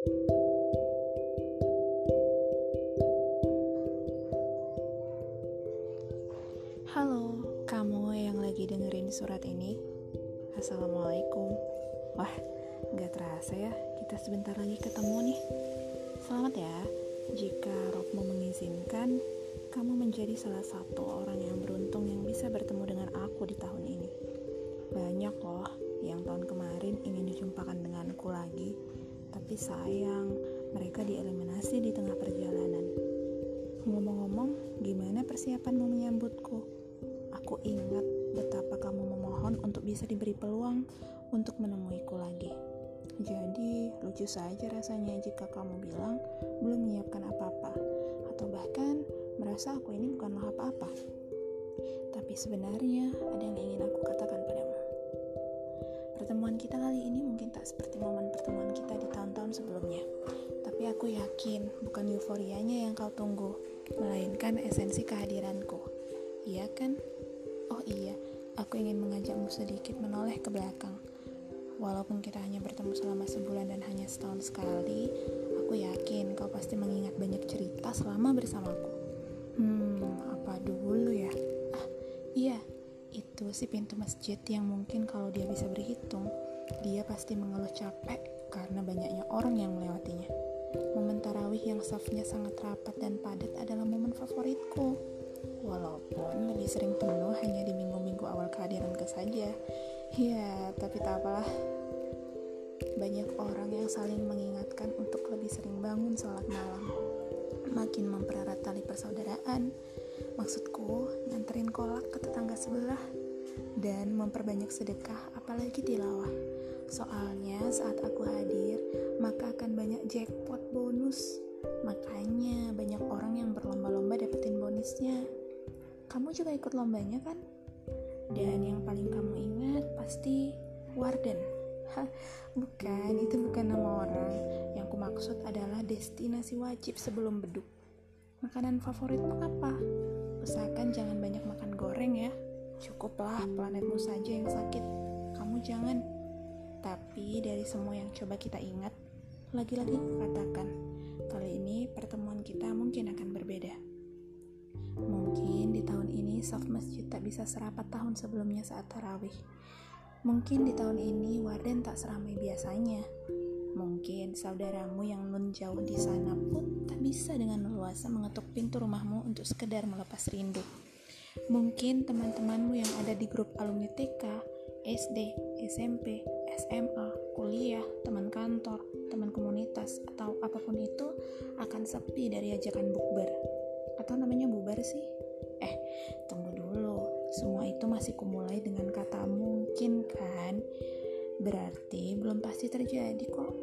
Halo, kamu yang lagi dengerin surat ini? Assalamualaikum. Wah, gak terasa ya kita sebentar lagi ketemu nih. Selamat ya, jika Rohmu mengizinkan Kamu menjadi salah satu orang yang beruntung yang bisa bertemu dengan aku di tahun ini. Banyak loh Tapi sayang, mereka dieliminasi di tengah perjalanan Ngomong-ngomong, gimana persiapanmu menyambutku? Aku ingat betapa kamu memohon untuk bisa diberi peluang untuk menemuiku lagi. Jadi, lucu saja rasanya jika kamu bilang belum menyiapkan apa-apa, atau bahkan merasa aku ini bukanlah apa-apa. Tapi sebenarnya ada yang ingin aku katakan padamu. Pertemuan kita kali ini mungkin tak seperti momen pertemuan kita di tahun-tahun sebelumnya. Tapi aku yakin bukan euforianya yang kau tunggu, melainkan esensi kehadiranku. Iya kan? Oh iya, aku ingin mengajakmu sedikit menoleh ke belakang. Walaupun kita hanya bertemu selama sebulan dan hanya setahun sekali, aku yakin kau pasti mengingat banyak cerita selama bersamaku. Hmm, itu si pintu masjid yang mungkin kalau dia bisa berhitung, dia pasti mengeluh capek karena banyaknya orang yang melewatinya. Momen tarawih yang safnya sangat rapat dan padat adalah momen favoritku. Walaupun lebih sering penuh hanya di minggu-minggu awal kehadiran ke saja. Ya, tapi tak apalah. Banyak orang yang saling mengingatkan untuk lebih sering bangun sholat malam. Makin mempererat tali persaudaraan. Maksudku, nganterin kolak ke tetangga sebelah dan memperbanyak sedekah apalagi tilawah. Soalnya saat aku hadir, maka akan banyak jackpot bonus. Makanya banyak orang yang berlomba-lomba dapetin bonusnya. Kamu juga ikut lombanya kan? Dan yang paling kamu ingat pasti Warden. Bukan, itu bukan nama orang. Yang ku maksud adalah destinasi wajib sebelum beduk. Makanan favoritmu apa? Usahakan jangan banyak makan goreng ya. Cukuplah planetmu saja yang sakit. Kamu jangan. Tapi dari semua yang coba kita ingat, lagi-lagi katakan, kali ini pertemuan kita mungkin akan berbeda. Mungkin di tahun ini soft masjid tak bisa serapat tahun sebelumnya saat tarawih. Mungkin di tahun ini Warden tak seramai biasanya. Mungkin saudaramu yang nun jauh di sana pun tak bisa dengan leluasa mengetuk pintu rumahmu untuk sekedar melepas rindu. Mungkin teman-temanmu yang ada di grup alumni TK, SD, SMP, SMA, kuliah, teman kantor, teman komunitas, atau apa pun itu akan sepi dari ajakan bukber. Atau namanya bubar sih? Eh, tunggu dulu. Semua itu masih kumulai dengan kata mungkin kan? Berarti belum pasti terjadi kok.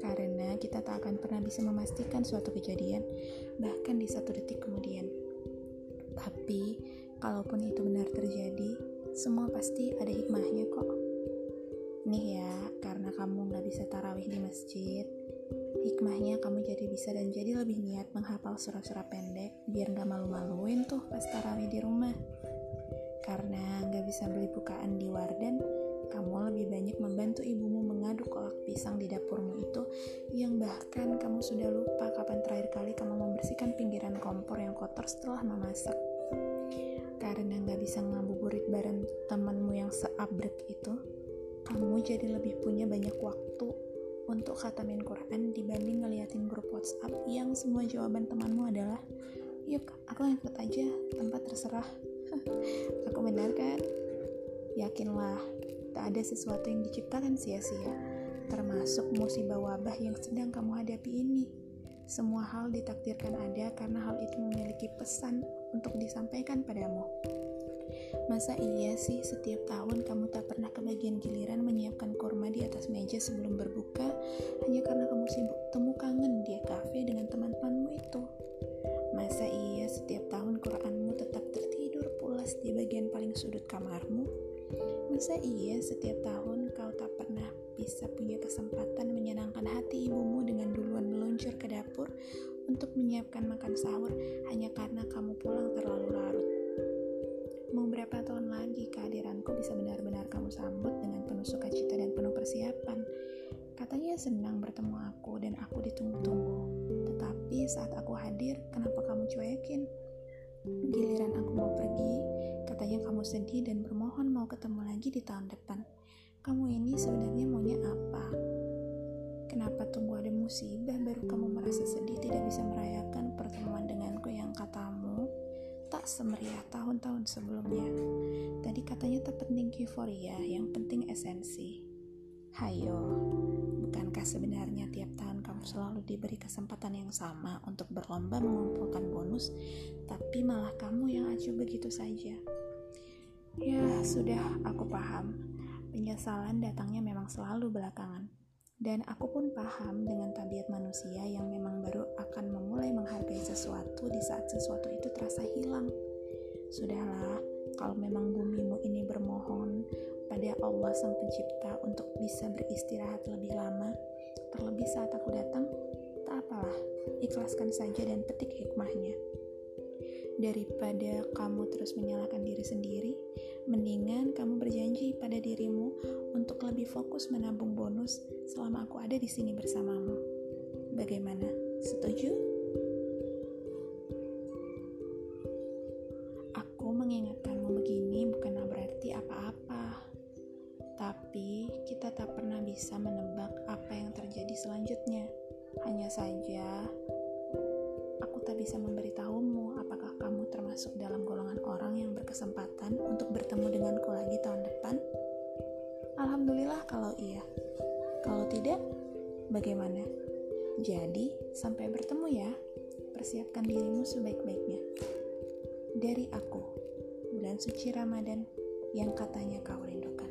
Karena kita tak akan pernah bisa memastikan suatu kejadian, bahkan di satu detik kemudian. Tapi, kalaupun itu benar terjadi, semua pasti ada hikmahnya kok. Nih ya, karena kamu gak bisa tarawih di masjid, hikmahnya kamu jadi bisa dan jadi lebih niat menghafal surat-surat pendek biar gak malu-maluin tuh pas tarawih di rumah. Karena gak bisa beli bukaan di warden, kamu lebih banyak membantu ibumu mengaduk kolak pisang di dapurmu itu yang bahkan kamu sudah lupa kapan terakhir kali kamu membersihkan pinggiran kompor yang kotor setelah memasak. Karena gak bisa ngabuburit bareng temanmu yang seabrek itu, kamu jadi lebih punya banyak waktu untuk khatamin Quran dibanding ngeliatin grup WhatsApp yang semua jawaban temanmu adalah yuk aku ikut aja tempat terserah. Aku benar kan yakinlah tak ada sesuatu yang diciptakan sia-sia termasuk musibah wabah yang sedang kamu hadapi ini. Semua hal ditakdirkan ada karena hal itu memiliki pesan untuk disampaikan padamu Masa iya sih setiap tahun kamu tak pernah kebagian giliran menyiapkan kurma di atas meja sebelum berbuka hanya karena kamu sibuk temu kangen di kafe dengan teman-temanmu itu? Masa iya setiap tahun Quranmu tetap tertidur pulas di bagian paling sudut kamarmu? Masa iya setiap tahun kau tak pernah bisa punya kesempatan menyenangkan hati ibumu dengan duluan meluncur ke dapur untuk menyiapkan makan sahur hanya karena kamu pulang terlalu larut? Mau berapa tahun lagi kehadiranku bisa benar-benar kamu sambut dengan penuh sukacita dan penuh persiapan? Katanya senang bertemu aku dan aku ditunggu-tunggu. Tetapi saat aku hadir, kenapa kamu cuekin? Giliran aku mau pergi, katanya kamu sedih dan bermohon mau ketemu lagi di tahun depan. Kamu ini sebenarnya maunya apa? Kenapa tunggu ada musibah baru kamu merasa sedih tidak bisa merayakan pertemuan denganku yang katamu tak semeriah tahun-tahun sebelumnya. Tadi katanya tak penting euforia, yang penting esensi. Hayo, bukankah sebenarnya tiap tahun kamu selalu diberi kesempatan yang sama untuk berlomba mengumpulkan bonus, tapi malah kamu yang acuh begitu saja? Ya, sudah, aku paham. Penyesalan datangnya memang selalu belakangan. Dan aku pun paham dengan tabiat manusia yang memang baru akan memulai menghargai sesuatu di saat sesuatu itu terasa hilang. Sudahlah, kalau memang bumimu ini bermohon pada Allah Sang Pencipta untuk bisa beristirahat lebih lama, terlebih saat aku datang, tak apalah, ikhlaskan saja dan petik hikmahnya. Daripada kamu terus menyalahkan diri sendiri, mendingan kamu berjanji pada dirimu untuk lebih fokus menabung bonus selama aku ada di sini bersamamu. Bagaimana? Setuju? Aku mengingatkanmu begini bukanlah berarti apa-apa. Tapi kita tak pernah bisa menebak apa yang terjadi selanjutnya. Hanya saja aku tak bisa memberitahumu kamu termasuk dalam golongan orang yang berkesempatan untuk bertemu denganku lagi tahun depan. Alhamdulillah kalau iya. Kalau tidak, bagaimana? Jadi, sampai bertemu ya. Persiapkan dirimu sebaik-baiknya. Dari aku, bulan suci Ramadan yang katanya kau rindukan.